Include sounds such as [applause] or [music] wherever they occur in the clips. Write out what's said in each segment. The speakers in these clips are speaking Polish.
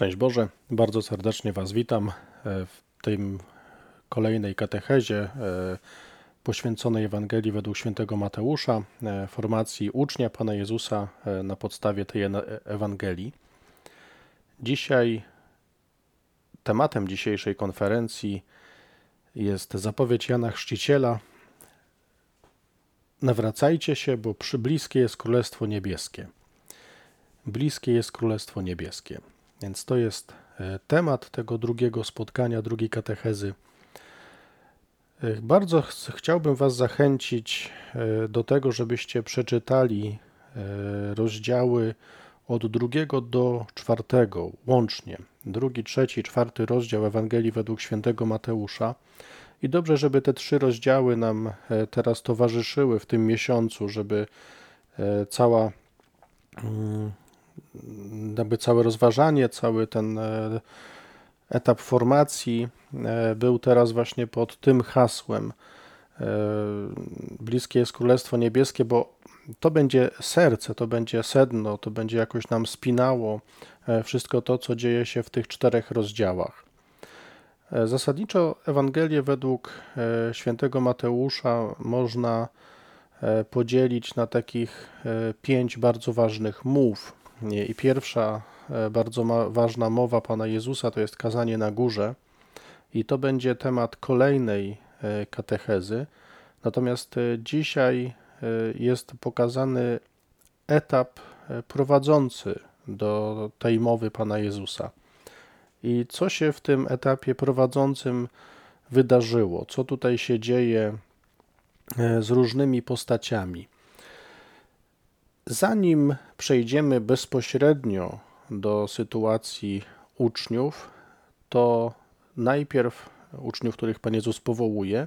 Szczęść Boże, bardzo serdecznie Was witam e, w tym kolejnej katechezie e, poświęconej Ewangelii według świętego Mateusza, e, formacji ucznia Pana Jezusa na podstawie tej Ewangelii. Dzisiaj tematem dzisiejszej konferencji jest zapowiedź Jana Chrzciciela. Nawracajcie się, bo przybliskie jest Królestwo Niebieskie. Bliskie jest Królestwo Niebieskie. Więc to jest e, temat tego drugiego spotkania, drugiej katechezy. E, bardzo ch chciałbym Was zachęcić e, do tego, żebyście przeczytali rozdziały od drugiego do czwartego łącznie. Drugi, trzeci, czwarty rozdział Ewangelii według świętego Mateusza. I dobrze, żeby te trzy rozdziały nam teraz towarzyszyły w tym miesiącu, żeby cała mm, jakby całe rozważanie, cały ten e, etap formacji e, był teraz właśnie pod tym hasłem. E, bliskie jest Królestwo Niebieskie, bo to będzie serce, to będzie sedno, to będzie jakoś nam spinało wszystko to, co dzieje się w tych czterech rozdziałach. Zasadniczo Ewangelię według świętego Mateusza można podzielić na takich pięć bardzo ważnych mów. I pierwsza e, bardzo ważna mowa Pana Jezusa to jest kazanie na górze, i to będzie temat kolejnej e, katechezy. Natomiast e, dzisiaj jest pokazany etap prowadzący do tej mowy Pana Jezusa. I co się w tym etapie prowadzącym wydarzyło? Co tutaj się dzieje z różnymi postaciami? Zanim przejdziemy bezpośrednio do sytuacji uczniów, to najpierw uczniów, których Pan Jezus powołuje,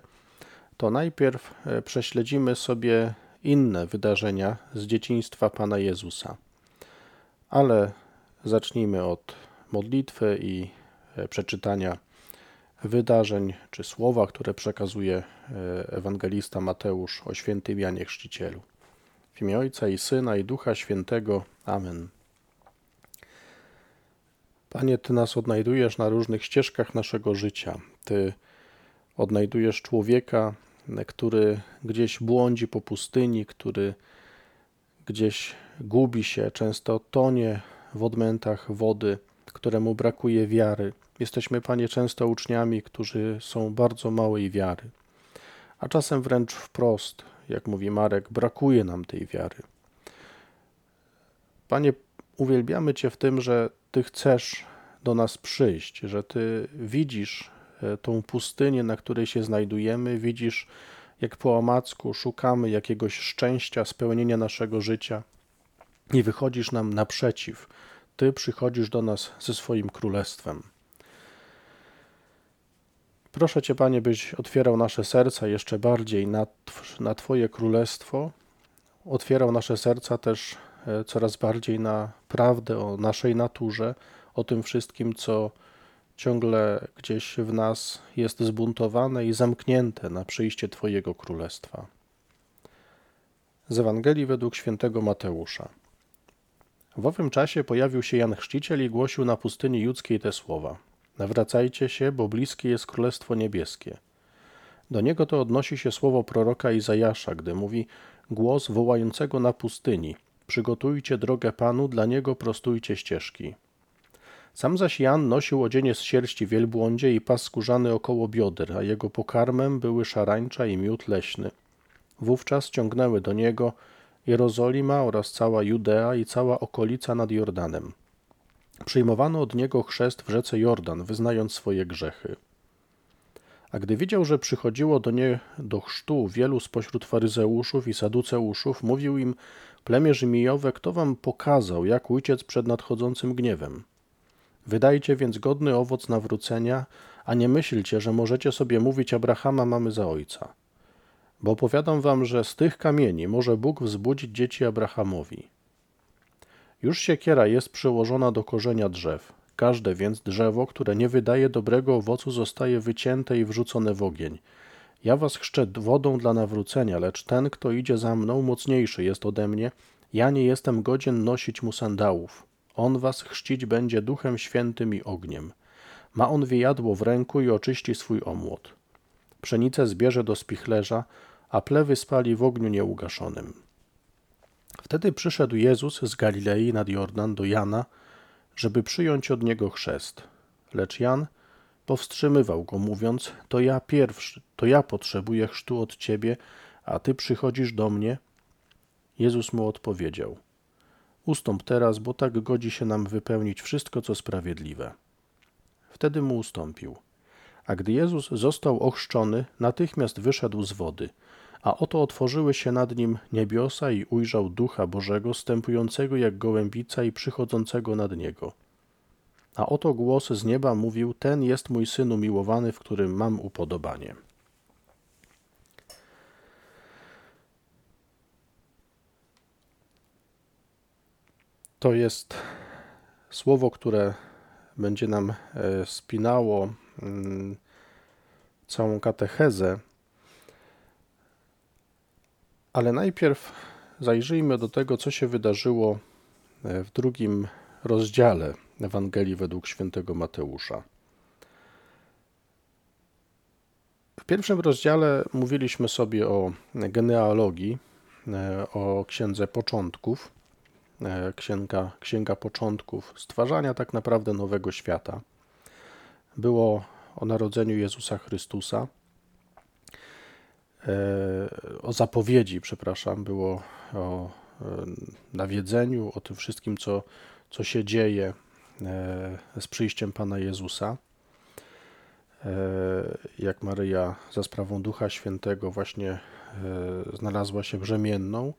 to najpierw e, prześledzimy sobie inne wydarzenia z dzieciństwa Pana Jezusa. Ale zacznijmy od modlitwy i e, przeczytania wydarzeń czy słowa, które przekazuje e, ewangelista Mateusz o świętym Janie Chrzcicielu. W imię Ojca i Syna i Ducha Świętego. Amen. Panie, Ty nas odnajdujesz na różnych ścieżkach naszego życia. Ty odnajdujesz człowieka, który gdzieś błądzi po pustyni, który gdzieś gubi się, często tonie w odmętach wody, któremu brakuje wiary. Jesteśmy, Panie, często uczniami, którzy są bardzo małej wiary, a czasem wręcz wprost jak mówi Marek, brakuje nam tej wiary. Panie, uwielbiamy Cię w tym, że Ty chcesz do nas przyjść, że Ty widzisz e, tą pustynię, na której się znajdujemy, widzisz, jak po omacku szukamy jakiegoś szczęścia, spełnienia naszego życia i wychodzisz nam naprzeciw. Ty przychodzisz do nas ze swoim królestwem. Proszę Cię, Panie, byś otwierał nasze serca jeszcze bardziej na, na Twoje królestwo, otwierał nasze serca też e, coraz bardziej na prawdę o naszej naturze, o tym wszystkim, co ciągle gdzieś w nas jest zbuntowane i zamknięte na przyjście Twojego królestwa. Z Ewangelii według świętego Mateusza. W owym czasie pojawił się Jan Chrzciciel i głosił na pustyni judzkiej te słowa – Nawracajcie się, bo bliskie jest Królestwo Niebieskie. Do niego to odnosi się słowo proroka Izajasza, gdy mówi głos wołającego na pustyni: Przygotujcie drogę Panu, dla niego prostujcie ścieżki. Sam zaś Jan nosił odzienie z sierści wielbłądzie i pas skórzany około bioder, a jego pokarmem były szarańcza i miód leśny. Wówczas ciągnęły do niego Jerozolima oraz cała Judea i cała okolica nad Jordanem. Przyjmowano od niego chrzest w rzece Jordan, wyznając swoje grzechy. A gdy widział, że przychodziło do nie do chrztu wielu spośród faryzeuszów i saduceuszów, mówił im, plemię Rzymijowe, kto wam pokazał, jak uciec przed nadchodzącym gniewem? Wydajcie więc godny owoc nawrócenia, a nie myślcie, że możecie sobie mówić Abrahama mamy za ojca. Bo powiadam wam, że z tych kamieni może Bóg wzbudzić dzieci Abrahamowi. Już siekiera jest przyłożona do korzenia drzew. Każde więc drzewo, które nie wydaje dobrego owocu, zostaje wycięte i wrzucone w ogień. Ja was chrzczę wodą dla nawrócenia, lecz ten, kto idzie za mną, mocniejszy jest ode mnie. Ja nie jestem godzien nosić mu sandałów. On was chrzcić będzie duchem świętym i ogniem. Ma on wiejadło w ręku i oczyści swój omłot. Pszenicę zbierze do spichlerza, a plewy spali w ogniu nieugaszonym. Wtedy przyszedł Jezus z Galilei nad Jordan do Jana, żeby przyjąć od niego chrzest. Lecz Jan powstrzymywał go, mówiąc: To ja pierwszy, to ja potrzebuję chrztu od ciebie, a ty przychodzisz do mnie. Jezus mu odpowiedział: Ustąp teraz, bo tak godzi się nam wypełnić wszystko, co sprawiedliwe. Wtedy mu ustąpił. A gdy Jezus został ochrzczony, natychmiast wyszedł z wody, a oto otworzyły się nad nim niebiosa i ujrzał Ducha Bożego, stępującego jak gołębica i przychodzącego nad niego. A oto głos z nieba mówił: Ten jest mój syn umiłowany, w którym mam upodobanie. To jest słowo, które będzie nam e, spinało mm, całą katechezę. Ale najpierw zajrzyjmy do tego, co się wydarzyło e, w drugim rozdziale Ewangelii według świętego Mateusza. W pierwszym rozdziale mówiliśmy sobie o genealogii, e, o księdze początków, e, księga, księga początków, stwarzania tak naprawdę nowego świata. Było o narodzeniu Jezusa Chrystusa, o zapowiedzi, przepraszam, było o nawiedzeniu, o tym wszystkim, co, co się dzieje z przyjściem Pana Jezusa. Jak Maryja za sprawą Ducha Świętego właśnie znalazła się brzemienną,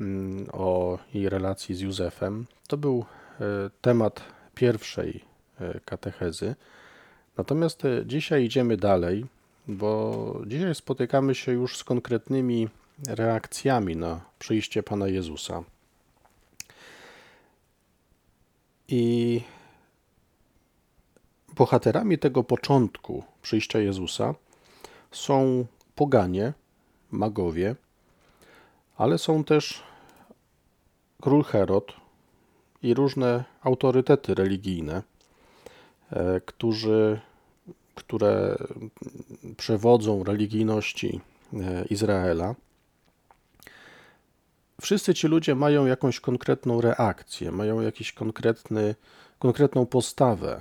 mm, o jej relacji z Józefem. To był temat pierwszej katechezy. Natomiast dzisiaj idziemy dalej, bo dzisiaj spotykamy się już z konkretnymi reakcjami na przyjście Pana Jezusa. I bohaterami tego początku przyjścia Jezusa są poganie, magowie, ale są też król Herod i różne autorytety religijne, e, którzy, które przewodzą religijności e, Izraela. Wszyscy ci ludzie mają jakąś konkretną reakcję, mają jakiś konkretny, konkretną postawę e,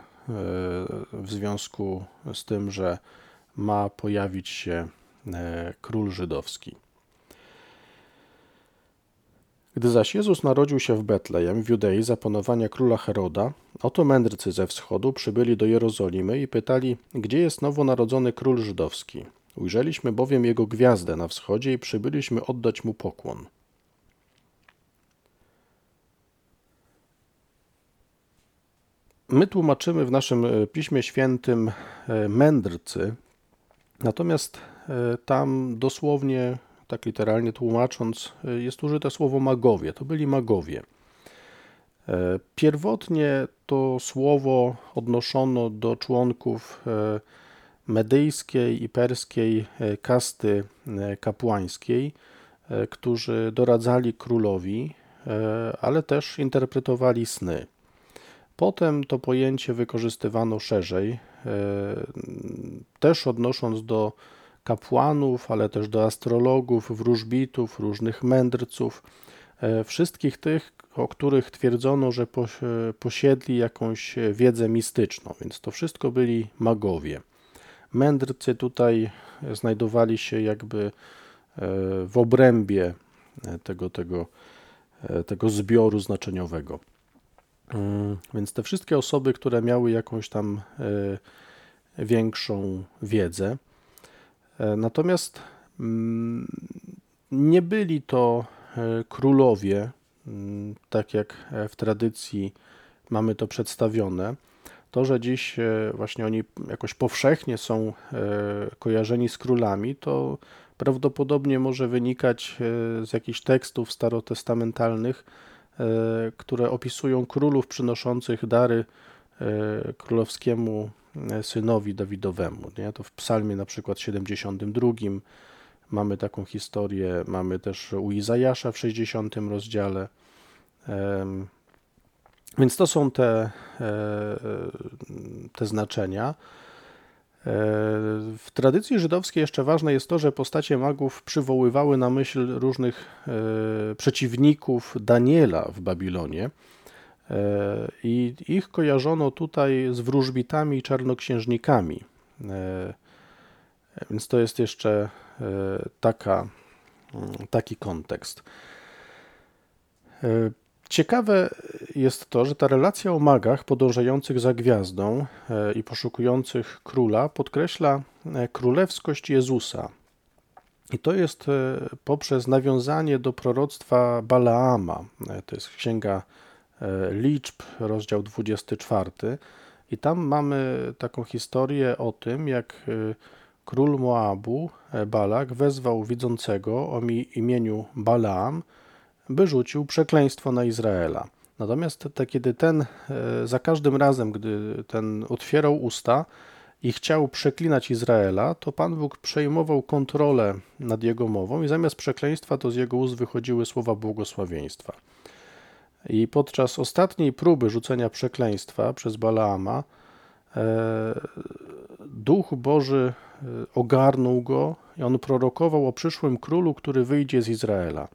w związku z tym, że ma pojawić się e, król żydowski. Gdy zaś Jezus narodził się w Betlejem, w Judei, za panowania króla Heroda, oto mędrcy ze wschodu przybyli do Jerozolimy i pytali, gdzie jest nowonarodzony król żydowski. Ujrzeliśmy bowiem jego gwiazdę na wschodzie i przybyliśmy oddać mu pokłon. My tłumaczymy w naszym e, Piśmie Świętym e, mędrcy, natomiast e, tam dosłownie, tak literalnie tłumacząc, jest użyte słowo magowie. To byli magowie. Pierwotnie to słowo odnoszono do członków medyjskiej i perskiej kasty kapłańskiej, którzy doradzali królowi, ale też interpretowali sny. Potem to pojęcie wykorzystywano szerzej, e, też odnosząc do kapłanów, ale też do astrologów, wróżbitów, różnych mędrców, e, wszystkich tych, o których twierdzono, że posiedli jakąś wiedzę mistyczną, więc to wszystko byli magowie. Mędrcy tutaj znajdowali się jakby e, w obrębie tego, tego, tego zbioru znaczeniowego. Więc te wszystkie osoby, które miały jakąś tam e, większą wiedzę, e, natomiast mm, nie byli to e, królowie, mm, tak jak w tradycji mamy to przedstawione. To, że dziś właśnie oni jakoś powszechnie są kojarzeni z królami, to prawdopodobnie może wynikać z jakichś tekstów starotestamentalnych, E, które opisują królów przynoszących dary e, królowskiemu e, synowi Dawidowemu. Nie? To w psalmie na przykład 72 mamy taką historię, mamy też u Izajasza w 60 rozdziale. Więc to są te, te znaczenia. W tradycji żydowskiej jeszcze ważne jest to, że postacie magów przywoływały na myśl różnych przeciwników Daniela w Babilonie. I ich kojarzono tutaj z wróżbitami i czarnoksiężnikami. Więc to jest jeszcze taka, taki kontekst. Ciekawe jest to, że ta relacja o magach podążających za gwiazdą e, i poszukujących króla podkreśla e, królewskość Jezusa. I to jest e, poprzez nawiązanie do proroctwa Balaama. To jest księga liczb, rozdział 24. I tam mamy taką historię o tym, jak król Moabu, Balak, wezwał widzącego o imieniu Balaam, by rzucił przekleństwo na Izraela. Natomiast te, kiedy ten, e, za każdym razem, gdy ten otwierał usta i chciał przeklinać Izraela, to Pan Bóg przejmował kontrolę nad jego mową i zamiast przekleństwa to z jego ust wychodziły słowa błogosławieństwa. I podczas ostatniej próby rzucenia przekleństwa przez Balaama, e, Duch Boży e, ogarnął go i on prorokował o przyszłym królu, który wyjdzie z Izraela.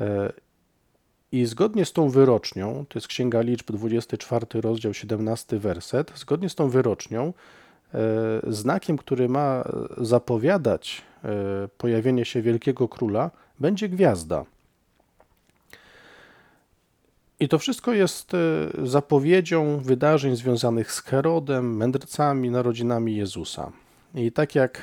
E, I zgodnie z tą wyrocznią, to jest Księga Liczb, 24 rozdział, 17 werset, zgodnie z tą wyrocznią, znakiem, który ma zapowiadać pojawienie się wielkiego króla, będzie gwiazda. I to wszystko jest zapowiedzią wydarzeń związanych z Herodem, mędrcami, narodzinami Jezusa. I tak jak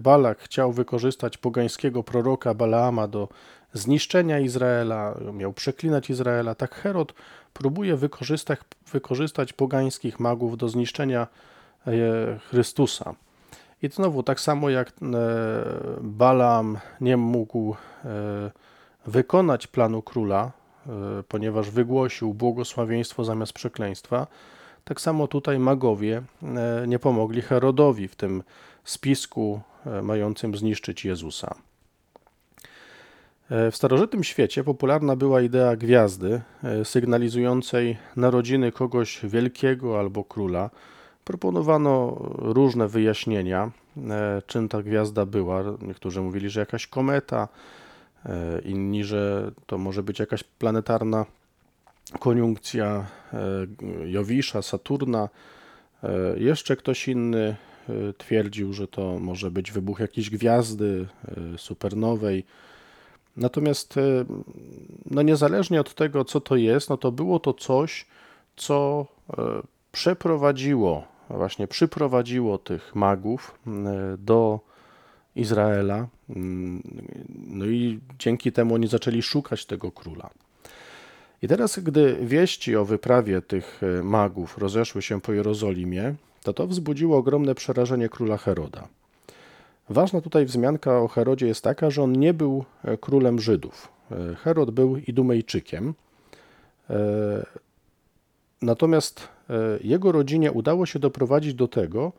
Balak chciał wykorzystać pogańskiego proroka Balaama do zniszczenia Izraela, miał przeklinać Izraela, tak Herod próbuje wykorzystać, wykorzystać pogańskich magów do zniszczenia e, Chrystusa. I znowu, tak samo jak e, Balaam nie mógł e, wykonać planu króla, ponieważ wygłosił błogosławieństwo zamiast przekleństwa, tak samo tutaj magowie nie pomogli Herodowi w tym spisku mającym zniszczyć Jezusa. E, w starożytnym świecie popularna była idea gwiazdy, e, sygnalizującej narodziny kogoś wielkiego albo króla. Proponowano różne wyjaśnienia, e, czym ta gwiazda była. Niektórzy mówili, że jakaś kometa, inni, że to może być jakaś planetarna koniunkcja Jowisza, Saturna. Jeszcze ktoś inny twierdził, że to może być wybuch jakiejś gwiazdy supernowej Natomiast e, no niezależnie od tego, co to jest, no to było to coś, co e, przeprowadziło, właśnie przyprowadziło tych magów e, do Izraela. Mm, no i dzięki temu oni zaczęli szukać tego króla. I teraz, gdy wieści o wyprawie tych magów rozeszły się po Jerozolimie, to to wzbudziło ogromne przerażenie króla Heroda. Ważna tutaj wzmianka o Herodzie jest taka, że on nie był e, królem Żydów. E, Herod był Idumejczykiem. E, natomiast jego rodzinie udało się doprowadzić do tego,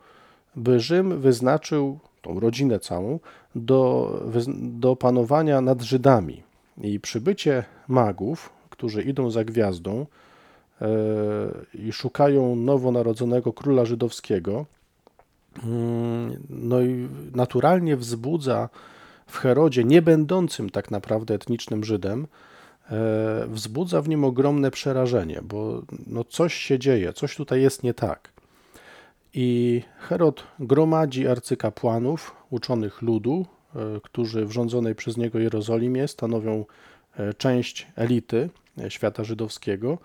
by Rzym wyznaczył tą rodzinę całą do, do panowania nad Żydami. I przybycie magów, którzy idą za gwiazdą i szukają nowonarodzonego króla żydowskiego, Mm, no i naturalnie wzbudza w Herodzie, nie będącym tak naprawdę etnicznym Żydem, e, wzbudza w nim ogromne przerażenie, bo no coś się dzieje, coś tutaj jest nie tak. I Herod gromadzi arcykapłanów, uczonych ludu, e, którzy w rządzonej przez niego Jerozolimie stanowią e, część elity świata żydowskiego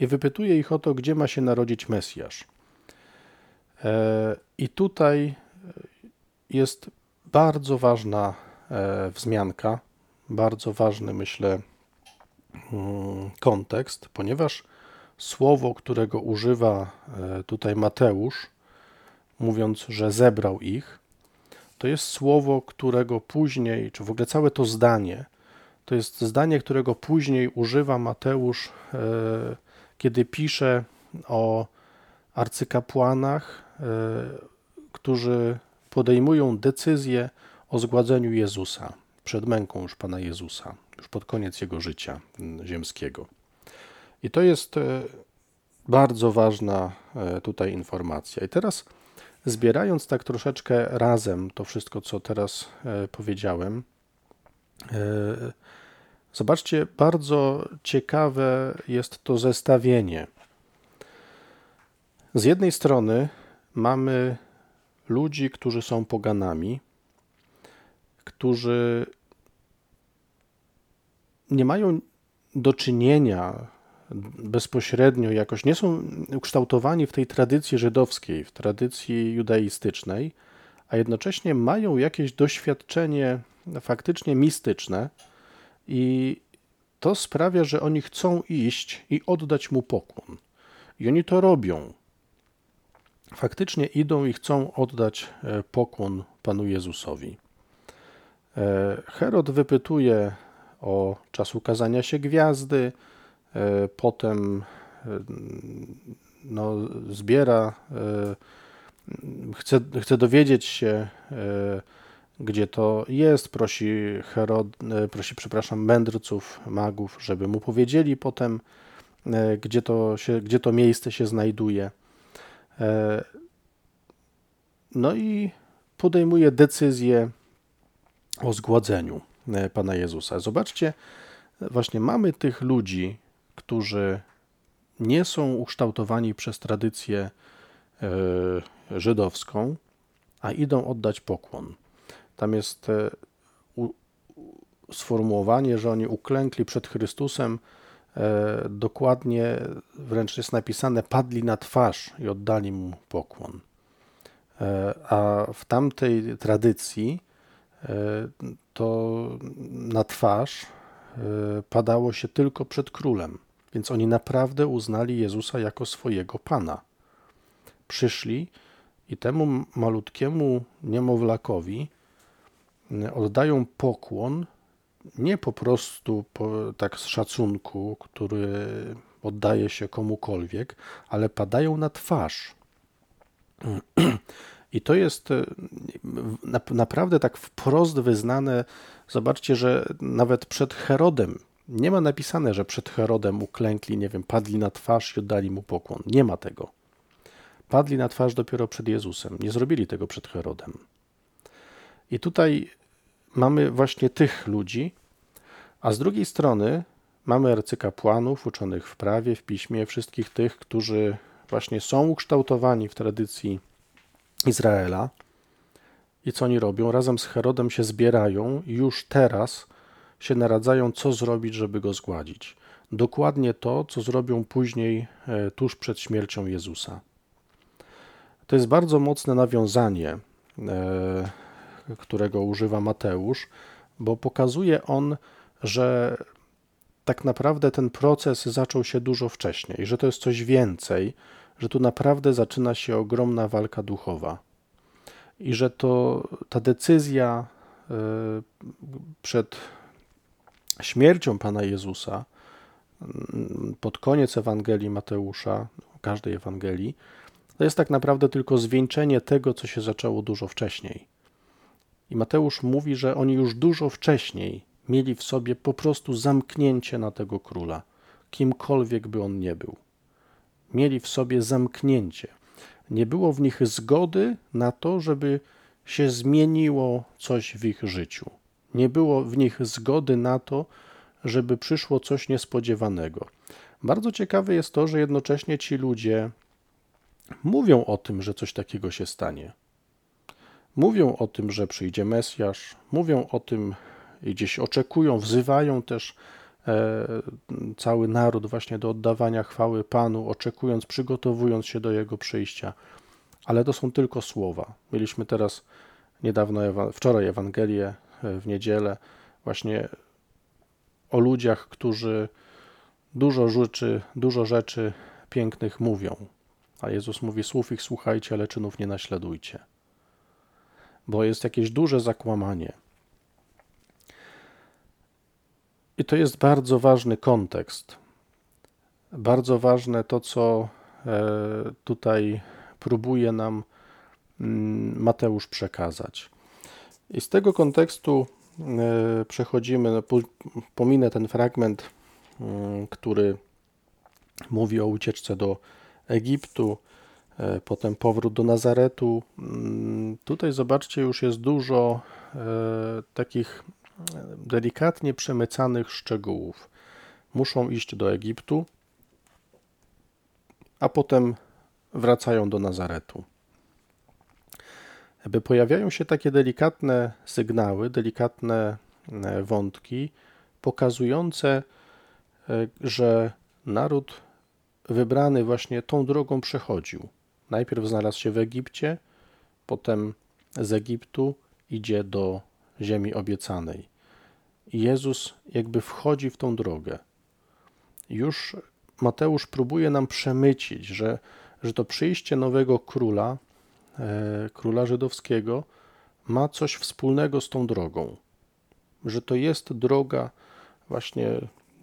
i wypytuje ich o to, gdzie ma się narodzić Mesjasz. E, I tutaj jest bardzo ważna e, wzmianka, bardzo ważny, myślę, mm, kontekst, ponieważ słowo, którego używa e, tutaj Mateusz, mówiąc, że zebrał ich, to jest słowo, którego później, czy w ogóle całe to zdanie, to jest zdanie, którego później używa Mateusz, kiedy pisze o arcykapłanach, e, którzy podejmują decyzję o zgładzeniu Jezusa przed męką już Pana Jezusa, już pod koniec Jego życia ziemskiego. I to jest e, bardzo ważna e, tutaj informacja. I teraz zbierając tak troszeczkę razem to wszystko, co teraz e, powiedziałem, zobaczcie, bardzo ciekawe jest to zestawienie. Z jednej strony mamy ludzi, którzy są poganami, którzy nie mają do czynienia bezpośrednio jakoś, nie są ukształtowani w tej tradycji żydowskiej, w tradycji judaistycznej, a jednocześnie mają jakieś doświadczenie faktycznie mistyczne i to sprawia, że oni chcą iść i oddać mu pokłon. I oni to robią. Faktycznie idą i chcą oddać e, pokłon Panu Jezusowi. E, Herod wypytuje o czas ukazania się gwiazdy, potem e, no, zbiera, chce, chce dowiedzieć się, gdzie to jest, prosi, Herod, prosi przepraszam, mędrców, magów, żeby mu powiedzieli potem, gdzie to, się, gdzie to miejsce się znajduje. No i podejmuje decyzję o zgładzeniu e, Pana Jezusa. Zobaczcie, właśnie mamy tych ludzi, którzy nie są ukształtowani przez tradycję e, żydowską, a idą oddać pokłon. Tam jest e, sformułowanie, że oni uklękli przed Chrystusem, dokładnie wręcz jest napisane, padli na twarz i oddali mu pokłon. A w tamtej tradycji E, to na twarz e, padało się tylko przed królem. Więc oni naprawdę uznali Jezusa jako swojego Pana. Przyszli i temu malutkiemu niemowlakowi e, oddają pokłon, nie po prostu po, tak z szacunku, który oddaje się komukolwiek, ale padają na twarz. [clears throat] I to jest e, naprawdę tak wprost wyznane. Zobaczcie, że nawet przed Herodem nie ma napisane, że przed Herodem uklękli, nie wiem, padli na twarz i oddali mu pokłon. Nie ma tego. Padli na twarz dopiero przed Jezusem. Nie zrobili tego przed Herodem. I tutaj mamy właśnie tych ludzi, a z drugiej strony mamy arcykapłanów uczonych w prawie, w piśmie, wszystkich tych, którzy właśnie są ukształtowani w tradycji Izraela. I co oni robią? Razem z Herodem się zbierają i już teraz się naradzają, co zrobić, żeby go zgładzić. Dokładnie to, co zrobią później, e, tuż przed śmiercią Jezusa. To jest bardzo mocne nawiązanie, e, którego używa Mateusz, bo pokazuje on, że tak naprawdę ten proces zaczął się dużo wcześniej, że to jest coś więcej że tu naprawdę zaczyna się ogromna walka duchowa i że to ta decyzja e, przed śmiercią Pana Jezusa mm, pod koniec Ewangelii Mateusza, każdej Ewangelii, to jest tak naprawdę tylko zwieńczenie tego, co się zaczęło dużo wcześniej. I Mateusz mówi, że oni już dużo wcześniej mieli w sobie po prostu zamknięcie na tego króla, kimkolwiek by on nie był mieli w sobie zamknięcie. Nie było w nich zgody na to, żeby się zmieniło coś w ich życiu. Nie było w nich zgody na to, żeby przyszło coś niespodziewanego. Bardzo ciekawe jest to, że jednocześnie ci ludzie mówią o tym, że coś takiego się stanie. Mówią o tym, że przyjdzie Mesjasz, mówią o tym gdzieś oczekują, wzywają też cały naród właśnie do oddawania chwały Panu, oczekując, przygotowując się do Jego przyjścia. Ale to są tylko słowa. Mieliśmy teraz niedawno, wczoraj Ewangelię e, w niedzielę, właśnie o ludziach, którzy dużo rzeczy, dużo rzeczy pięknych mówią. A Jezus mówi: Słów ich słuchajcie, ale czynów nie naśladujcie. Bo jest jakieś duże zakłamanie. I to jest bardzo ważny kontekst. Bardzo ważne to, co e, tutaj próbuje nam mm, Mateusz przekazać. I z tego kontekstu e, przechodzimy, no, pominę ten fragment, mm, który mówi o ucieczce do Egiptu, e, potem powrót do Nazaretu. Mm, tutaj zobaczcie, już jest dużo e, takich delikatnie przemycanych szczegółów. Muszą iść do Egiptu, a potem wracają do Nazaretu. By pojawiają się takie delikatne sygnały, delikatne e, wątki, pokazujące, e, że naród wybrany właśnie tą drogą przechodził. Najpierw znalazł się w Egipcie, potem z Egiptu idzie do ziemi obiecanej. Jezus jakby wchodzi w tą drogę. Już Mateusz próbuje nam przemycić, że, że to przyjście nowego króla, e, króla żydowskiego, ma coś wspólnego z tą drogą. Że to jest droga właśnie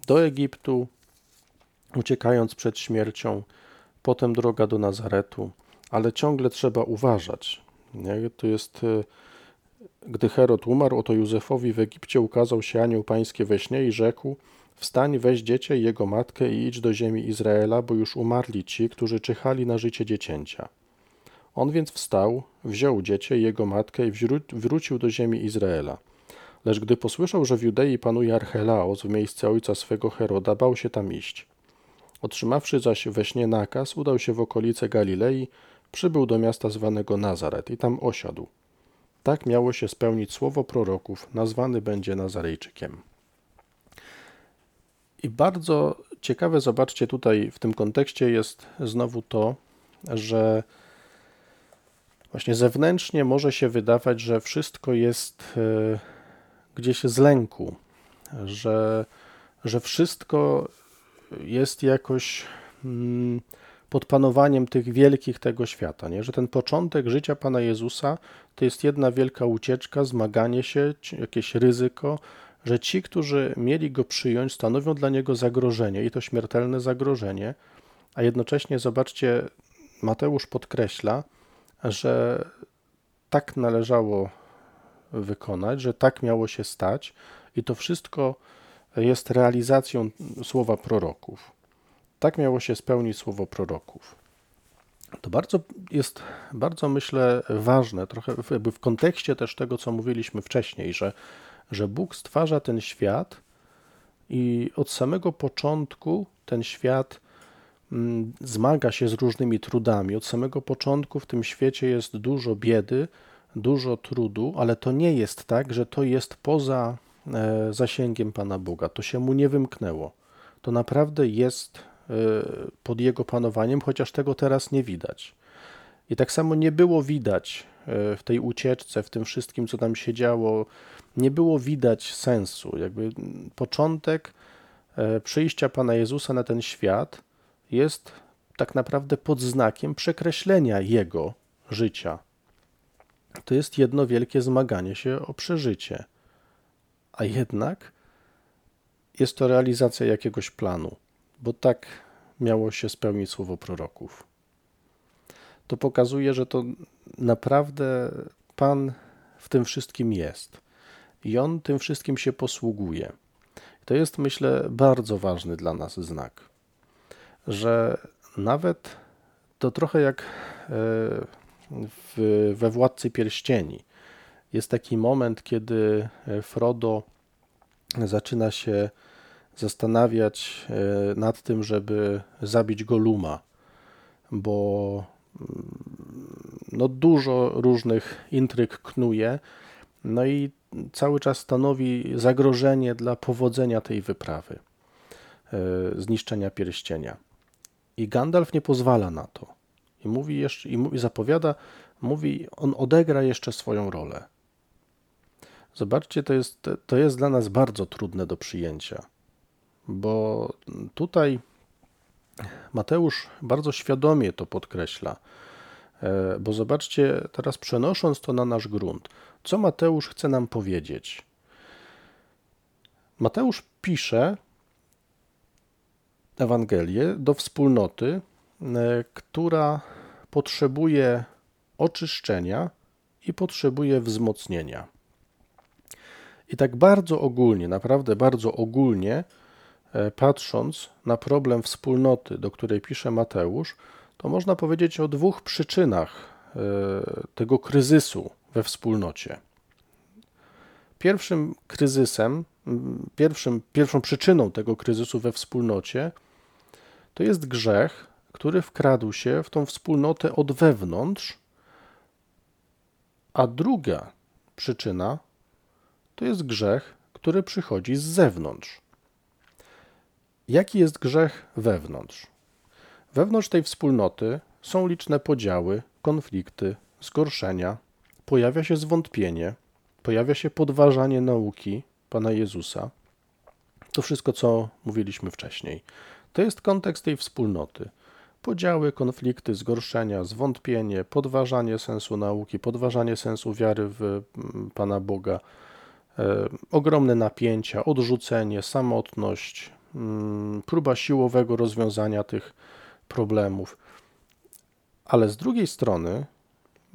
do Egiptu, uciekając przed śmiercią, potem droga do Nazaretu, ale ciągle trzeba uważać. Nie? To jest, e, gdy Herod umarł, oto Józefowi w Egipcie ukazał się anioł pański we śnie i rzekł: Wstań, weź dziecię i jego matkę i idź do ziemi Izraela, bo już umarli ci, którzy czyhali na życie dziecięcia. On więc wstał, wziął dziecię i jego matkę i wrócił do ziemi Izraela. Lecz gdy posłyszał, że w Judei panuje Archelaos w miejsce ojca swego Heroda, bał się tam iść. Otrzymawszy zaś we śnie nakaz, udał się w okolice Galilei, przybył do miasta zwanego Nazaret i tam osiadł. Tak miało się spełnić słowo proroków, nazwany będzie Nazarejczykiem. I bardzo ciekawe, zobaczcie tutaj w tym kontekście jest znowu to, że właśnie zewnętrznie może się wydawać, że wszystko jest e, gdzieś z lęku, że, że wszystko jest jakoś mm, pod panowaniem tych wielkich tego świata, nie? że ten początek życia Pana Jezusa to jest jedna wielka ucieczka, zmaganie się, jakieś ryzyko, że ci, którzy mieli go przyjąć, stanowią dla niego zagrożenie i to śmiertelne zagrożenie, a jednocześnie zobaczcie, Mateusz podkreśla, że tak należało wykonać, że tak miało się stać i to wszystko jest realizacją słowa proroków. Tak miało się spełnić słowo proroków. To bardzo jest, bardzo myślę, ważne, trochę jakby w kontekście też tego, co mówiliśmy wcześniej, że że Bóg stwarza ten świat i od samego początku ten świat mm, zmaga się z różnymi trudami. Od samego początku w tym świecie jest dużo biedy, dużo trudu, ale to nie jest tak, że to jest poza e, zasięgiem Pana Boga. To się mu nie wymknęło. To naprawdę jest pod jego panowaniem, chociaż tego teraz nie widać. I tak samo nie było widać e, w tej ucieczce, w tym wszystkim, co tam się działo, nie było widać sensu. Jakby początek e, przyjścia Pana Jezusa na ten świat jest tak naprawdę pod znakiem przekreślenia Jego życia. To jest jedno wielkie zmaganie się o przeżycie. A jednak jest to realizacja jakiegoś planu, bo tak miało się spełnić słowo proroków. To pokazuje, że to naprawdę Pan w tym wszystkim jest i on tym wszystkim się posługuje. To jest, myślę, bardzo ważny dla nas znak, że nawet to trochę jak e, w, we Władcy Pierścieni. Jest taki moment, kiedy Frodo zaczyna się zastanawiać e, nad tym, żeby zabić Goluma, bo mm, no, dużo różnych intryg knuje, no i cały czas stanowi zagrożenie dla powodzenia tej wyprawy, e, zniszczenia pierścienia. I Gandalf nie pozwala na to. I mówi jeszcze, i mówi, zapowiada, mówi, on odegra jeszcze swoją rolę. Zobaczcie, to jest, to jest dla nas bardzo trudne do przyjęcia, bo tutaj Mateusz bardzo świadomie to podkreśla, e, bo zobaczcie, teraz przenosząc to na nasz grunt, co Mateusz chce nam powiedzieć? Mateusz pisze Ewangelię do wspólnoty, e, która potrzebuje oczyszczenia i potrzebuje wzmocnienia. I tak bardzo ogólnie, naprawdę bardzo ogólnie, patrząc na problem wspólnoty, do której pisze Mateusz, to można powiedzieć o dwóch przyczynach e, tego kryzysu we wspólnocie. Pierwszym kryzysem, pierwszym, pierwszą przyczyną tego kryzysu we wspólnocie to jest grzech, który wkradł się w tą wspólnotę od wewnątrz, a druga przyczyna to jest grzech, który przychodzi z zewnątrz. Jaki jest grzech wewnątrz? Wewnątrz tej wspólnoty są liczne podziały, konflikty, zgorszenia, pojawia się zwątpienie, pojawia się podważanie nauki Pana Jezusa. To wszystko, co mówiliśmy wcześniej. To jest kontekst tej wspólnoty. Podziały, konflikty, zgorszenia, zwątpienie, podważanie sensu nauki, podważanie sensu wiary w mm, Pana Boga, e, ogromne napięcia, odrzucenie, samotność, próba siłowego rozwiązania tych problemów. Ale z drugiej strony,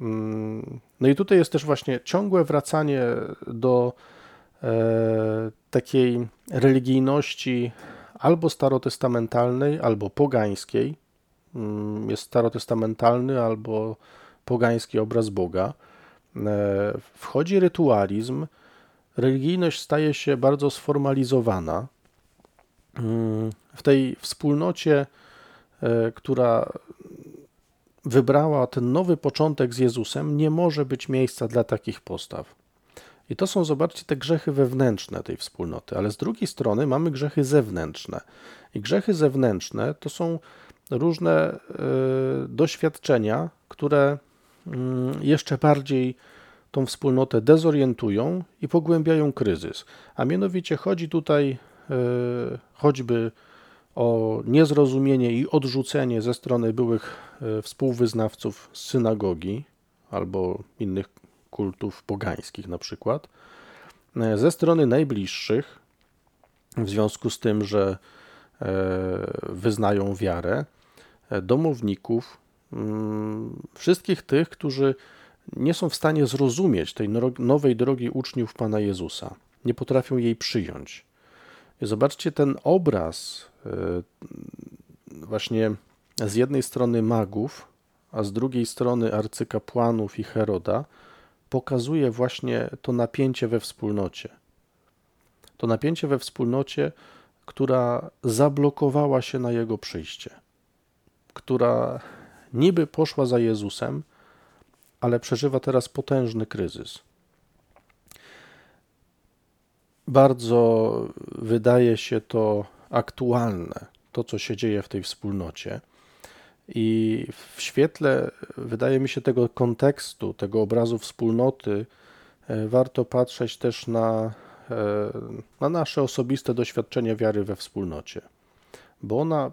mm, no i tutaj jest też właśnie ciągłe wracanie do e, takiej religijności albo starotestamentalnej, albo pogańskiej. Mm, jest starotestamentalny albo pogański obraz Boga. E, wchodzi rytualizm, religijność staje się bardzo sformalizowana. Mm, w tej wspólnocie, e, która wybrała ten nowy początek z Jezusem, nie może być miejsca dla takich postaw. I to są, zobaczcie, te grzechy wewnętrzne tej wspólnoty, ale z drugiej strony mamy grzechy zewnętrzne. I grzechy zewnętrzne to są różne y, doświadczenia, które y, jeszcze bardziej tą wspólnotę dezorientują i pogłębiają kryzys. A mianowicie chodzi tutaj choćby o niezrozumienie i odrzucenie ze strony byłych współwyznawców z synagogi albo innych kultów pogańskich na przykład, e, ze strony najbliższych, w związku z tym, że e, wyznają wiarę, e, domowników, mm, wszystkich tych, którzy nie są w stanie zrozumieć tej nowej drogi uczniów Pana Jezusa, nie potrafią jej przyjąć. Zobaczcie ten obraz właśnie z jednej strony magów, a z drugiej strony arcykapłanów i Heroda, pokazuje właśnie to napięcie we wspólnocie. To napięcie we wspólnocie, która zablokowała się na jego przyjście, która niby poszła za Jezusem, ale przeżywa teraz potężny kryzys. Bardzo wydaje się to aktualne, to co się dzieje w tej wspólnocie. I w świetle, wydaje mi się, tego kontekstu, tego obrazu wspólnoty, e, warto patrzeć też na, e, na nasze osobiste doświadczenie wiary we wspólnocie, bo ona,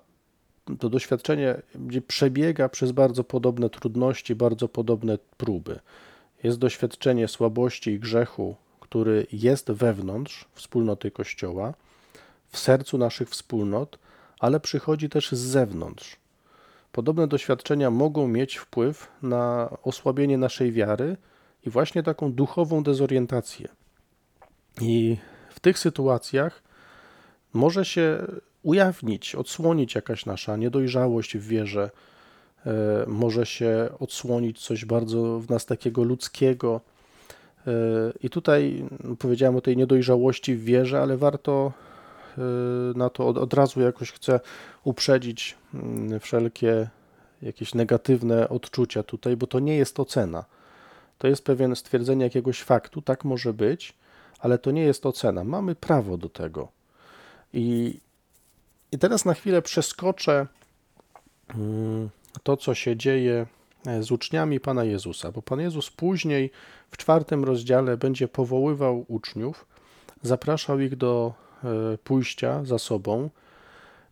to doświadczenie przebiega przez bardzo podobne trudności, bardzo podobne próby. Jest doświadczenie słabości i grzechu, który jest wewnątrz wspólnoty Kościoła, w sercu naszych wspólnot, ale przychodzi też z zewnątrz Podobne doświadczenia mogą mieć wpływ na osłabienie naszej wiary i właśnie taką duchową dezorientację. I w tych sytuacjach może się ujawnić, odsłonić jakaś nasza niedojrzałość w wierze, e, może się odsłonić coś bardzo w nas takiego ludzkiego. I tutaj powiedziałem o tej niedojrzałości w wierze, ale warto Y, na to od, od razu jakoś chcę uprzedzić mm, wszelkie jakieś negatywne odczucia tutaj, bo to nie jest ocena. To jest pewien stwierdzenie jakiegoś faktu, tak może być, ale to nie jest ocena. Mamy prawo do tego. I, i teraz na chwilę przeskoczę mm, to, co się dzieje z uczniami Pana Jezusa, bo Pan Jezus później w czwartym rozdziale będzie powoływał uczniów, zapraszał ich do E, pójścia za sobą.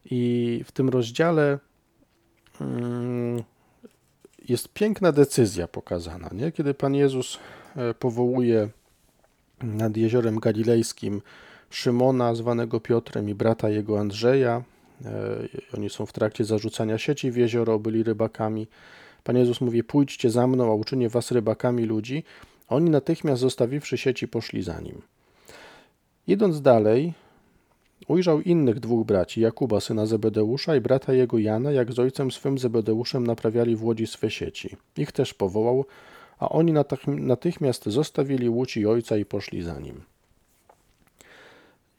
I w tym rozdziale mm, jest piękna decyzja pokazana, nie? kiedy Pan Jezus e, powołuje nad jeziorem galilejskim Szymona, zwanego Piotrem, i brata jego Andrzeja. E, oni są w trakcie zarzucania sieci w jezioro, byli rybakami. Pan Jezus mówi: Pójdźcie za mną, a uczynię was rybakami ludzi. Oni natychmiast zostawiwszy sieci, poszli za nim. Idąc dalej, ujrzał innych dwóch braci, Jakuba, syna Zebedeusza i brata jego Jana, jak z ojcem swym Zebedeuszem naprawiali w łodzi swe sieci. Ich też powołał, a oni natychmiast zostawili łódź i ojca i poszli za nim.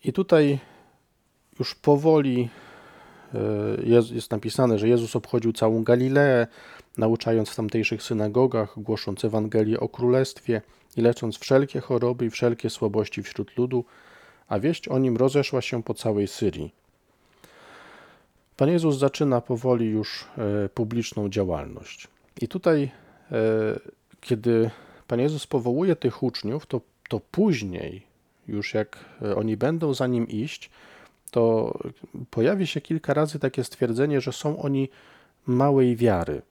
I tutaj już powoli e, jest napisane, że Jezus obchodził całą Galileę, nauczając w tamtejszych synagogach, głosząc Ewangelię o Królestwie i lecząc wszelkie choroby i wszelkie słabości wśród ludu, a wieść o nim rozeszła się po całej Syrii. Pan Jezus zaczyna powoli już e, publiczną działalność. I tutaj, e, kiedy Pan Jezus powołuje tych uczniów, to, to później, już jak e, oni będą za nim iść, to pojawi się kilka razy takie stwierdzenie, że są oni małej wiary.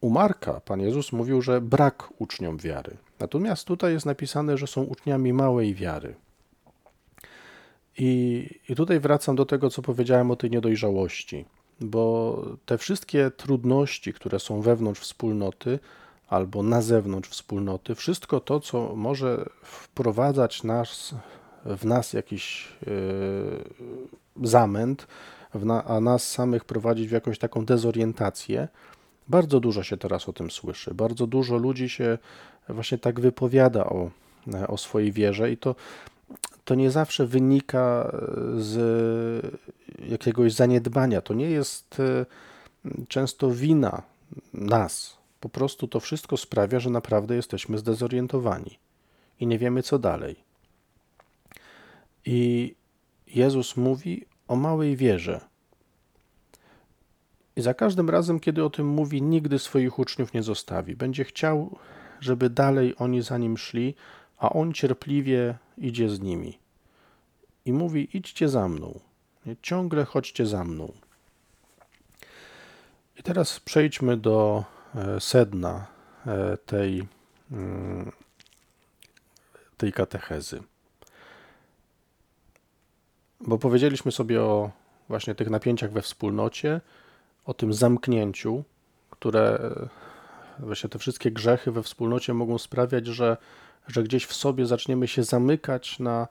U Marka Pan Jezus mówił, że brak uczniom wiary. Natomiast tutaj jest napisane, że są uczniami małej wiary. I, I tutaj wracam do tego, co powiedziałem o tej niedojrzałości, bo te wszystkie trudności, które są wewnątrz wspólnoty albo na zewnątrz wspólnoty, wszystko to, co może wprowadzać nas, w nas jakiś yy, zamęt, na, a nas samych prowadzić w jakąś taką dezorientację, bardzo dużo się teraz o tym słyszy. Bardzo dużo ludzi się właśnie tak wypowiada o, o swojej wierze i to, to nie zawsze wynika z jakiegoś zaniedbania. To nie jest e, często wina nas. Po prostu to wszystko sprawia, że naprawdę jesteśmy zdezorientowani i nie wiemy, co dalej. I Jezus mówi o małej wierze. I za każdym razem, kiedy o tym mówi, nigdy swoich uczniów nie zostawi. Będzie chciał, żeby dalej oni za nim szli, a on cierpliwie idzie z nimi. I mówi: idźcie za mną. Ciągle chodźcie za mną. I teraz przejdźmy do e, sedna e, tej, mm, tej katechezy. Bo powiedzieliśmy sobie o właśnie tych napięciach we wspólnocie, o tym zamknięciu, które właśnie te wszystkie grzechy we wspólnocie mogą sprawiać, że, że gdzieś w sobie zaczniemy się zamykać na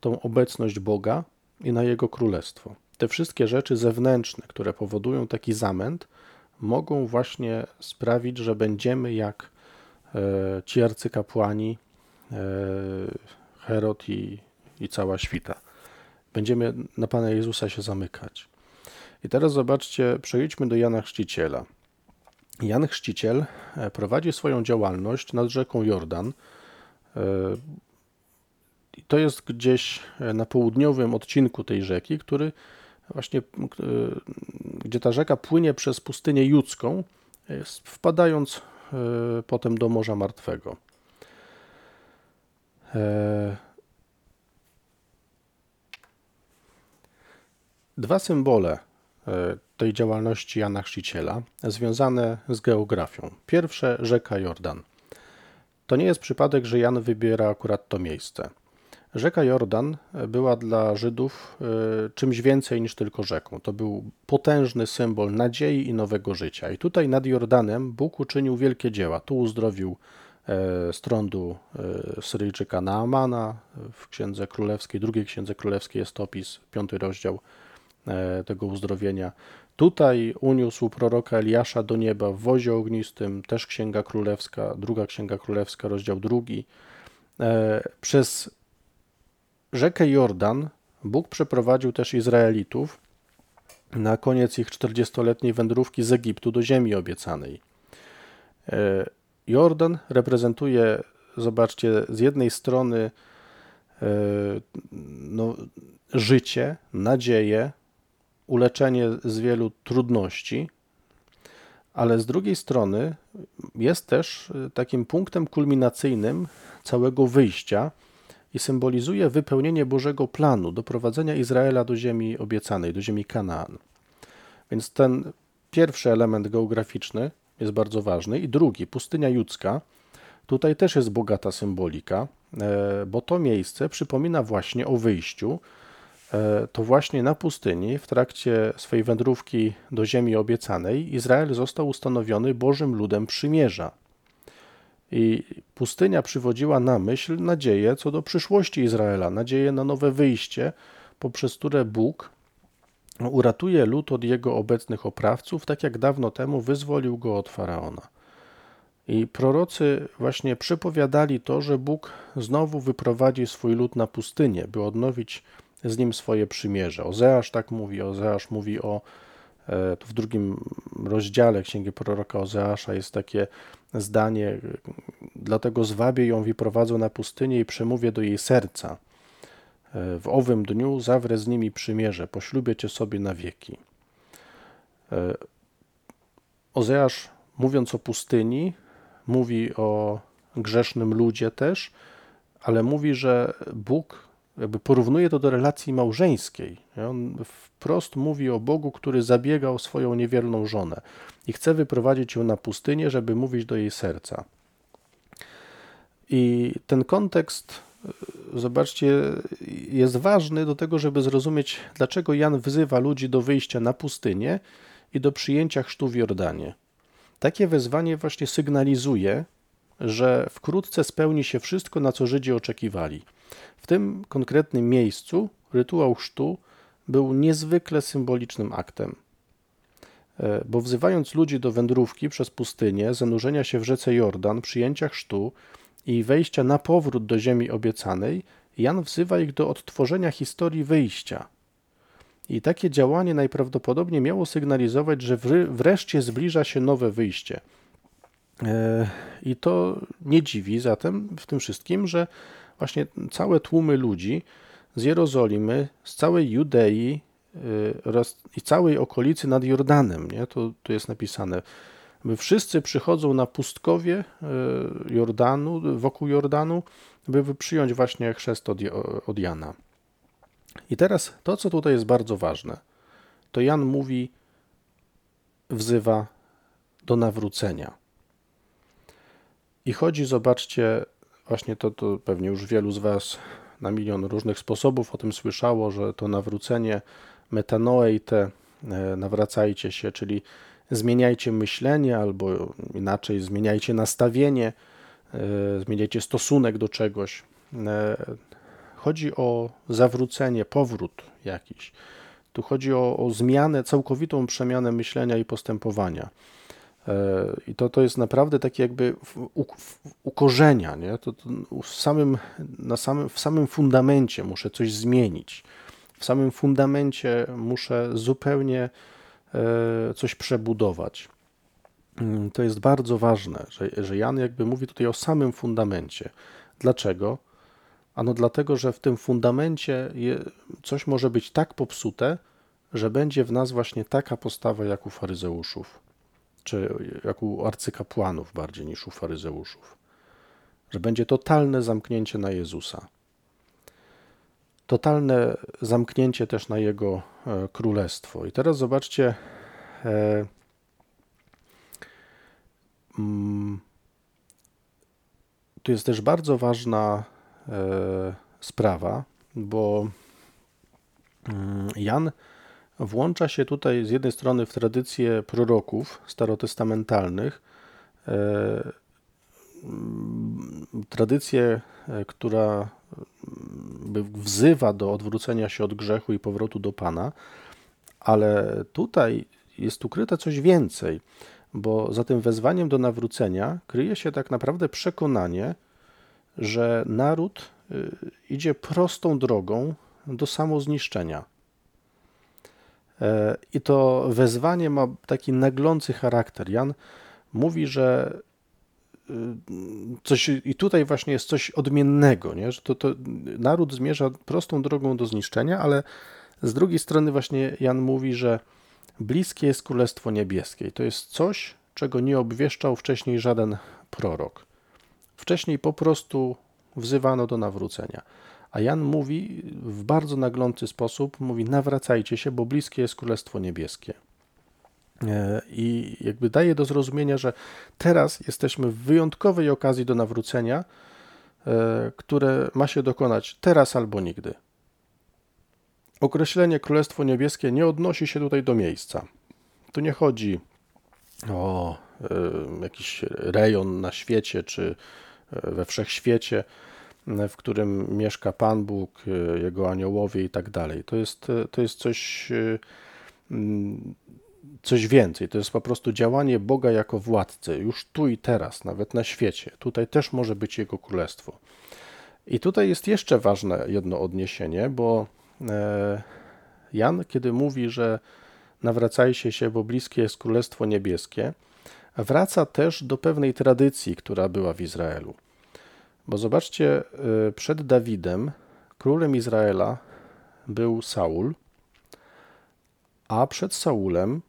tą obecność Boga i na Jego królestwo. Te wszystkie rzeczy zewnętrzne, które powodują taki zamęt, mogą właśnie sprawić, że będziemy jak e, ci arcykapłani, e, Herod i, i cała świta. Będziemy na Pana Jezusa się zamykać. I teraz zobaczcie, przejdźmy do Jana Chrzciciela. Jan Chrzciciel e, prowadzi swoją działalność nad rzeką Jordan. E, to jest gdzieś e, na południowym odcinku tej rzeki, który właśnie, gdzie ta rzeka płynie przez pustynię judzką, wpadając potem do Morza Martwego. Dwa symbole tej działalności Jana Chrzciciela związane z geografią. Pierwsze rzeka Jordan. To nie jest przypadek, że Jan wybiera akurat to miejsce. Rzeka Jordan była dla Żydów e, czymś więcej niż tylko rzeką. To był potężny symbol nadziei i nowego życia. I tutaj nad Jordanem Bóg uczynił wielkie dzieła. Tu uzdrowił e, z trądu Syryjczyka Naamana w Księdze Królewskiej, drugiej Księdze Królewskiej jest opis, piąty rozdział E, tego uzdrowienia. Tutaj uniósł proroka Eliasza do nieba w wozie ognistym, też Księga Królewska, druga Księga Królewska, rozdział drugi. E, przez rzekę Jordan Bóg przeprowadził też Izraelitów na koniec ich 40-letniej wędrówki z Egiptu do ziemi obiecanej. E, Jordan reprezentuje, zobaczcie, z jednej strony no, życie, nadzieję, uleczenie z wielu trudności, ale z drugiej strony jest też y, takim punktem kulminacyjnym całego wyjścia i symbolizuje wypełnienie Bożego planu doprowadzenia Izraela do ziemi obiecanej, do ziemi Kanaan. Więc ten pierwszy element geograficzny jest bardzo ważny i drugi, pustynia judzka, tutaj też jest bogata symbolika, e, bo to miejsce przypomina właśnie o wyjściu, to właśnie na pustyni, w trakcie swojej wędrówki do ziemi obiecanej, Izrael został ustanowiony Bożym ludem przymierza. I pustynia przywodziła na myśl nadzieję co do przyszłości Izraela, nadzieję na nowe wyjście, poprzez które Bóg uratuje lud od jego obecnych oprawców, tak jak dawno temu wyzwolił go od faraona. I prorocy właśnie przepowiadali to, że Bóg znowu wyprowadzi swój lud na pustynię, by odnowić z nim swoje przymierze. Ozeasz tak mówi, Ozeasz mówi o e, w drugim rozdziale księgi proroka Ozeasza jest takie zdanie, dlatego zwabię ją i prowadzę na pustynię i przemówię do jej serca. E, w owym dniu zawrę z nimi przymierze, poślubię cię sobie na wieki. E, Ozeasz, mówiąc o pustyni, mówi o grzesznym ludzie też, ale mówi, że Bóg jakby porównuje to do relacji małżeńskiej. On wprost mówi o Bogu, który zabiega o swoją niewierną żonę i chce wyprowadzić ją na pustynię, żeby mówić do jej serca. I ten kontekst, zobaczcie, jest ważny do tego, żeby zrozumieć, dlaczego Jan wzywa ludzi do wyjścia na pustynię i do przyjęcia chrztu w Jordanie. Takie wezwanie właśnie sygnalizuje, że wkrótce spełni się wszystko, na co Żydzi oczekiwali. W tym konkretnym miejscu rytuał chrztu był niezwykle symbolicznym aktem. E, bo wzywając ludzi do wędrówki przez pustynię, zanurzenia się w rzece Jordan, przyjęcia chrztu i wejścia na powrót do ziemi obiecanej, Jan wzywa ich do odtworzenia historii wyjścia. I takie działanie najprawdopodobniej miało sygnalizować, że wreszcie zbliża się nowe wyjście. E, I to nie dziwi zatem w tym wszystkim, że właśnie całe tłumy ludzi z Jerozolimy, z całej Judei y, oraz i całej okolicy nad Jordanem, nie? To, tu jest napisane, by wszyscy przychodzą na pustkowie y, Jordanu, wokół Jordanu, by przyjąć właśnie chrzest od, od Jana. I teraz to, co tutaj jest bardzo ważne, to Jan mówi, wzywa do nawrócenia. I chodzi, zobaczcie, właśnie to, to pewnie już wielu z Was na milion różnych sposobów o tym słyszało, że to nawrócenie metanoeite, e, nawracajcie się, czyli zmieniajcie myślenie albo inaczej zmieniajcie nastawienie, e, zmieniajcie stosunek do czegoś. E, chodzi o zawrócenie, powrót jakiś. Tu chodzi o, o zmianę, całkowitą przemianę myślenia i postępowania. I to, to jest naprawdę takie jakby u, ukorzenia, nie? To, to w, samym, na samym, w samym fundamencie muszę coś zmienić. W samym fundamencie muszę zupełnie e, coś przebudować. Mm, to jest bardzo ważne, że, że Jan jakby mówi tutaj o samym fundamencie. Dlaczego? Ano dlatego, że w tym fundamencie coś może być tak popsute, że będzie w nas właśnie taka postawa jak u faryzeuszów czy jak u arcykapłanów bardziej niż u faryzeuszów. Że będzie totalne zamknięcie na Jezusa. Totalne zamknięcie też na Jego e, królestwo. I teraz zobaczcie, e, mm, tu jest też bardzo ważna e, sprawa, bo mm, Jan włącza się tutaj z jednej strony w tradycję proroków starotestamentalnych, e, tradycję, e, która wzywa do odwrócenia się od grzechu i powrotu do Pana, ale tutaj jest ukryte coś więcej, bo za tym wezwaniem do nawrócenia kryje się tak naprawdę przekonanie, że naród e, idzie prostą drogą do samozniszczenia I to wezwanie ma taki naglący charakter. Jan mówi, że y, coś, i tutaj właśnie jest coś odmiennego, nie? że to, to naród zmierza prostą drogą do zniszczenia, ale z drugiej strony właśnie Jan mówi, że bliskie jest Królestwo Niebieskie. I to jest coś, czego nie obwieszczał wcześniej żaden prorok. Wcześniej po prostu wzywano do nawrócenia. A Jan mówi w bardzo naglący sposób, mówi nawracajcie się, bo bliskie jest Królestwo Niebieskie. E, I jakby daje do zrozumienia, że teraz jesteśmy w wyjątkowej okazji do nawrócenia, e, które ma się dokonać teraz albo nigdy. Określenie Królestwo Niebieskie nie odnosi się tutaj do miejsca. Tu nie chodzi o jakiś rejon na świecie czy we wszechświecie, w którym mieszka Pan Bóg, Jego aniołowie i tak dalej. To jest, to jest coś, mm, coś więcej. To jest po prostu działanie Boga jako władcy, już tu i teraz, nawet na świecie. Tutaj też może być Jego królestwo. I tutaj jest jeszcze ważne jedno odniesienie, bo e, Jan, kiedy mówi, że nawracajcie się, bo bliskie jest Królestwo Niebieskie, wraca też do pewnej tradycji, która była w Izraelu. Bo zobaczcie, e, przed Dawidem królem Izraela był Saul, a przed Saulem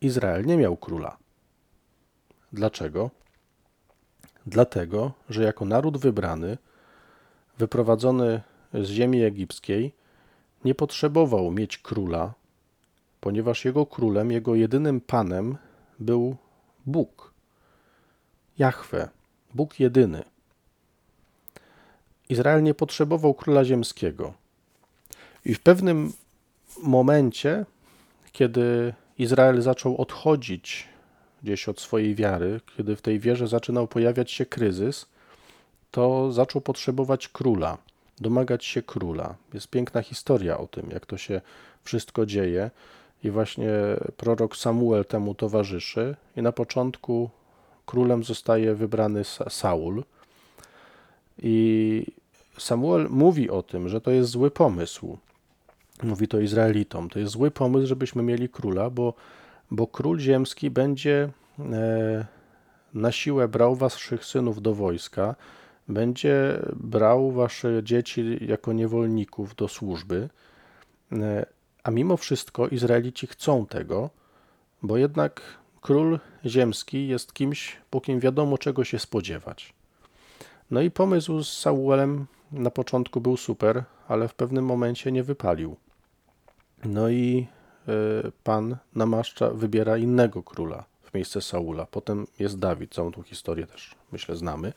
Izrael nie miał króla. Dlaczego? Dlatego, że jako naród wybrany, wyprowadzony z ziemi egipskiej, nie potrzebował mieć króla, ponieważ jego królem, jego jedynym panem był Bóg. Jahwe, Bóg jedyny. Izrael nie potrzebował króla ziemskiego. I w pewnym momencie, kiedy Izrael zaczął odchodzić gdzieś od swojej wiary, kiedy w tej wierze zaczynał pojawiać się kryzys, to zaczął potrzebować króla, domagać się króla. Jest piękna historia o tym, jak to się wszystko dzieje. I właśnie prorok Samuel temu towarzyszy. I na początku królem zostaje wybrany Saul. I Samuel mówi o tym, że to jest zły pomysł. Mówi to Izraelitom. To jest zły pomysł, żebyśmy mieli króla, bo bo król ziemski będzie e, na siłę brał waszych synów do wojska, będzie brał wasze dzieci jako niewolników do służby, e, a mimo wszystko Izraelici chcą tego, bo jednak król ziemski jest kimś, po kim wiadomo czego się spodziewać. No i pomysł z Saulem na początku był super, ale w pewnym momencie nie wypalił. No i Y, Pan namaszcza, wybiera innego króla w miejsce Saula. Potem jest Dawid, całą tą historię też myślę znamy.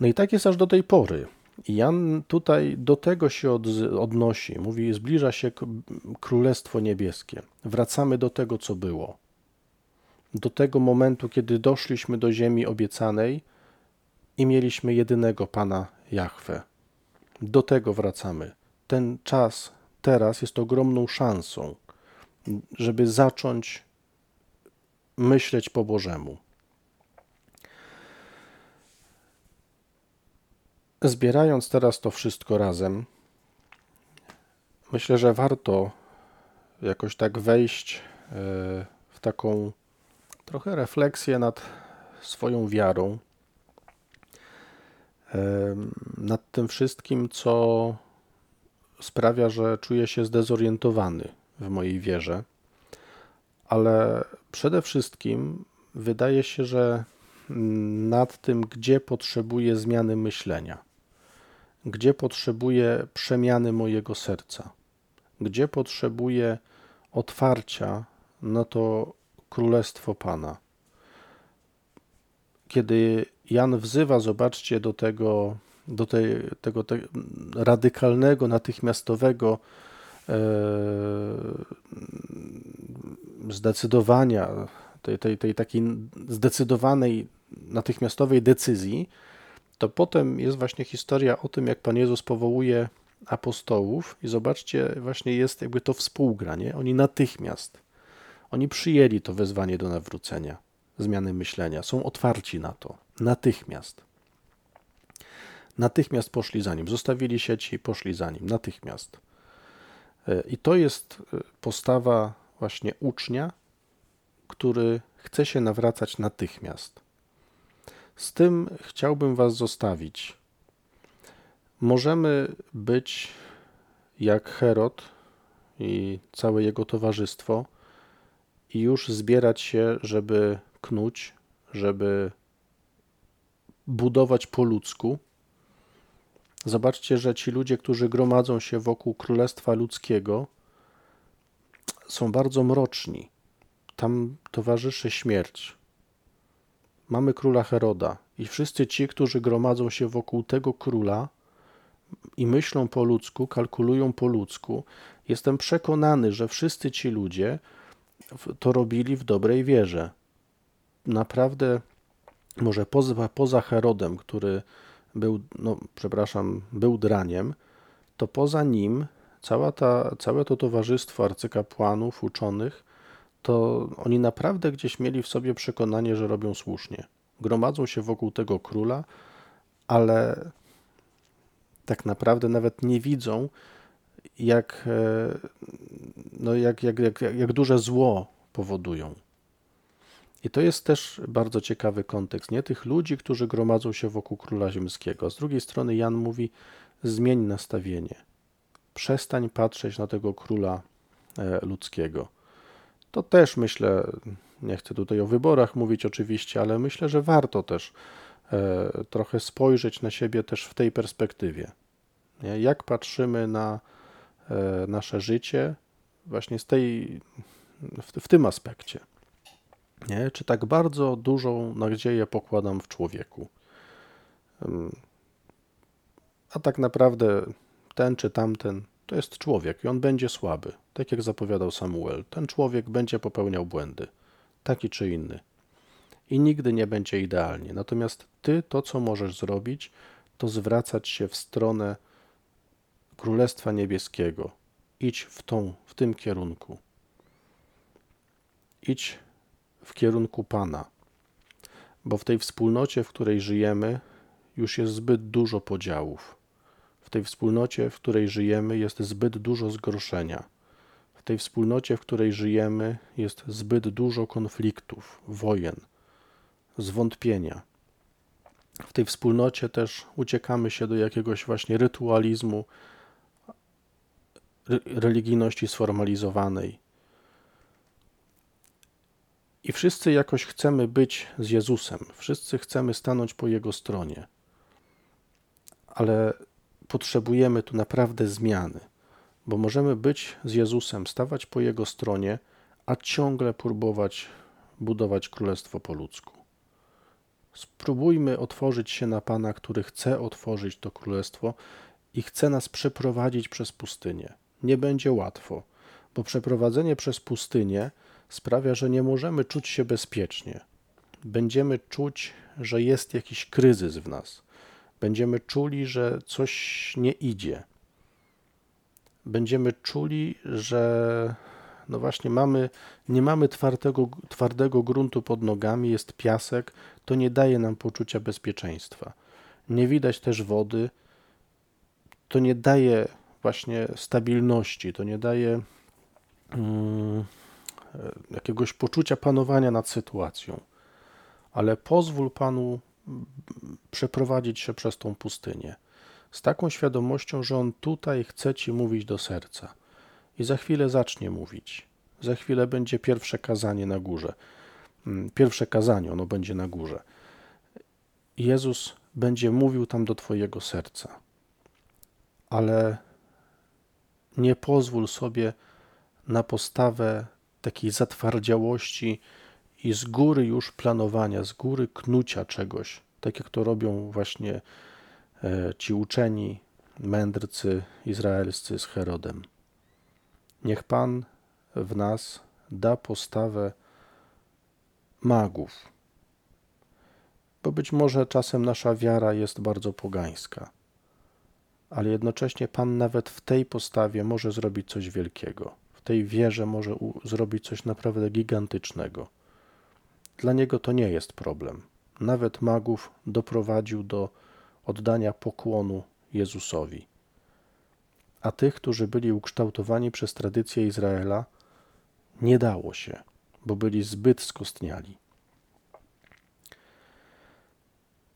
No i tak jest aż do tej pory. Jan tutaj do tego się od, odnosi. Mówi, zbliża się Królestwo Niebieskie. Wracamy do tego, co było. Do tego momentu, kiedy doszliśmy do ziemi obiecanej i mieliśmy jedynego Pana Jahwe. Do tego wracamy. Ten czas teraz jest ogromną szansą, żeby zacząć myśleć po Bożemu. Zbierając teraz to wszystko razem, myślę, że warto jakoś tak wejść e, w taką trochę refleksję nad swoją wiarą, e, nad tym wszystkim, co sprawia, że czuję się zdezorientowany w mojej wierze, ale przede wszystkim wydaje się, że nad tym, gdzie potrzebuję zmiany myślenia, gdzie potrzebuję przemiany mojego serca, gdzie potrzebuję otwarcia na to Królestwo Pana. Kiedy Jan wzywa, zobaczcie, do tego do tej, tego, tego radykalnego, natychmiastowego e, zdecydowania, tej, tej, tej takiej zdecydowanej, natychmiastowej decyzji, to potem jest właśnie historia o tym, jak Pan Jezus powołuje apostołów i zobaczcie, właśnie jest jakby to współgranie. Oni natychmiast, oni przyjęli to wezwanie do nawrócenia, zmiany myślenia, są otwarci na to, natychmiast. Natychmiast poszli za nim. Zostawili sieci i poszli za nim. Natychmiast. E, I to jest e, postawa właśnie ucznia, który chce się nawracać natychmiast. Z tym chciałbym Was zostawić. Możemy być jak Herod i całe jego towarzystwo i już zbierać się, żeby knuć, żeby budować po ludzku, Zobaczcie, że ci ludzie, którzy gromadzą się wokół Królestwa Ludzkiego, są bardzo mroczni. Tam towarzyszy śmierć. Mamy króla Heroda i wszyscy ci, którzy gromadzą się wokół tego króla i myślą po ludzku, kalkulują po ludzku, jestem przekonany, że wszyscy ci ludzie to robili w dobrej wierze. Naprawdę, może poza, poza Herodem, który był, no, przepraszam, był draniem, to poza nim cała ta, całe to towarzystwo arcykapłanów, uczonych, to oni naprawdę gdzieś mieli w sobie przekonanie, że robią słusznie. Gromadzą się wokół tego króla, ale tak naprawdę nawet nie widzą, jak, e, no jak, jak, jak, jak duże zło powodują. I to jest też bardzo ciekawy kontekst, nie tych ludzi, którzy gromadzą się wokół króla ziemskiego. Z drugiej strony Jan mówi: zmień nastawienie. Przestań patrzeć na tego króla e, ludzkiego. To też myślę, nie chcę tutaj o wyborach mówić oczywiście, ale myślę, że warto też e, trochę spojrzeć na siebie też w tej perspektywie. Jak patrzymy na e, nasze życie właśnie z tej, w, w tym aspekcie. Nie? Czy tak bardzo dużą nadzieję pokładam w człowieku? A tak naprawdę ten czy tamten to jest człowiek i on będzie słaby, tak jak zapowiadał Samuel. Ten człowiek będzie popełniał błędy, taki czy inny. I nigdy nie będzie idealnie. Natomiast ty to, co możesz zrobić, to zwracać się w stronę Królestwa Niebieskiego. Idź w, tą, w tym kierunku. Idź w kierunku Pana, bo w tej wspólnocie, w której żyjemy, już jest zbyt dużo podziałów. W tej wspólnocie, w której żyjemy, jest zbyt dużo zgorszenia. W tej wspólnocie, w której żyjemy, jest zbyt dużo konfliktów, wojen, zwątpienia. W tej wspólnocie też uciekamy się do jakiegoś właśnie rytualizmu, religijności sformalizowanej. I wszyscy jakoś chcemy być z Jezusem, wszyscy chcemy stanąć po Jego stronie, ale potrzebujemy tu naprawdę zmiany, bo możemy być z Jezusem, stawać po Jego stronie, a ciągle próbować budować królestwo po ludzku. Spróbujmy otworzyć się na Pana, który chce otworzyć to królestwo i chce nas przeprowadzić przez pustynię nie będzie łatwo, bo przeprowadzenie przez pustynię sprawia, że nie możemy czuć się bezpiecznie. Będziemy czuć, że jest jakiś kryzys w nas. Będziemy czuli, że coś nie idzie. Będziemy czuli, że no właśnie mamy, nie mamy twardego, twardego gruntu pod nogami, jest piasek, to nie daje nam poczucia bezpieczeństwa. Nie widać też wody, to nie daje właśnie stabilności, to nie daje um, jakiegoś poczucia panowania nad sytuacją. Ale pozwól Panu przeprowadzić się przez tą pustynię z taką świadomością, że On tutaj chce Ci mówić do serca. I za chwilę zacznie mówić. Za chwilę będzie pierwsze kazanie na górze. Mm, pierwsze kazanie, ono będzie na górze. Jezus będzie mówił tam do Twojego serca. Ale nie pozwól sobie na postawę takiej zatwardziałości i z góry już planowania, z góry knucia czegoś, tak jak to robią właśnie e, ci uczeni mędrcy izraelscy z Herodem. Niech Pan w nas da postawę magów, bo być może czasem nasza wiara jest bardzo pogańska ale jednocześnie Pan nawet w tej postawie może zrobić coś wielkiego. W tej wierze może zrobić coś naprawdę gigantycznego. Dla niego to nie jest problem. Nawet magów doprowadził do oddania pokłonu Jezusowi. A tych, którzy byli ukształtowani przez tradycję Izraela, nie dało się, bo byli zbyt skostniali.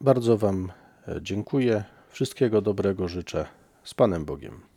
Bardzo Wam e, dziękuję. Wszystkiego dobrego życzę. Z Panem Bogiem.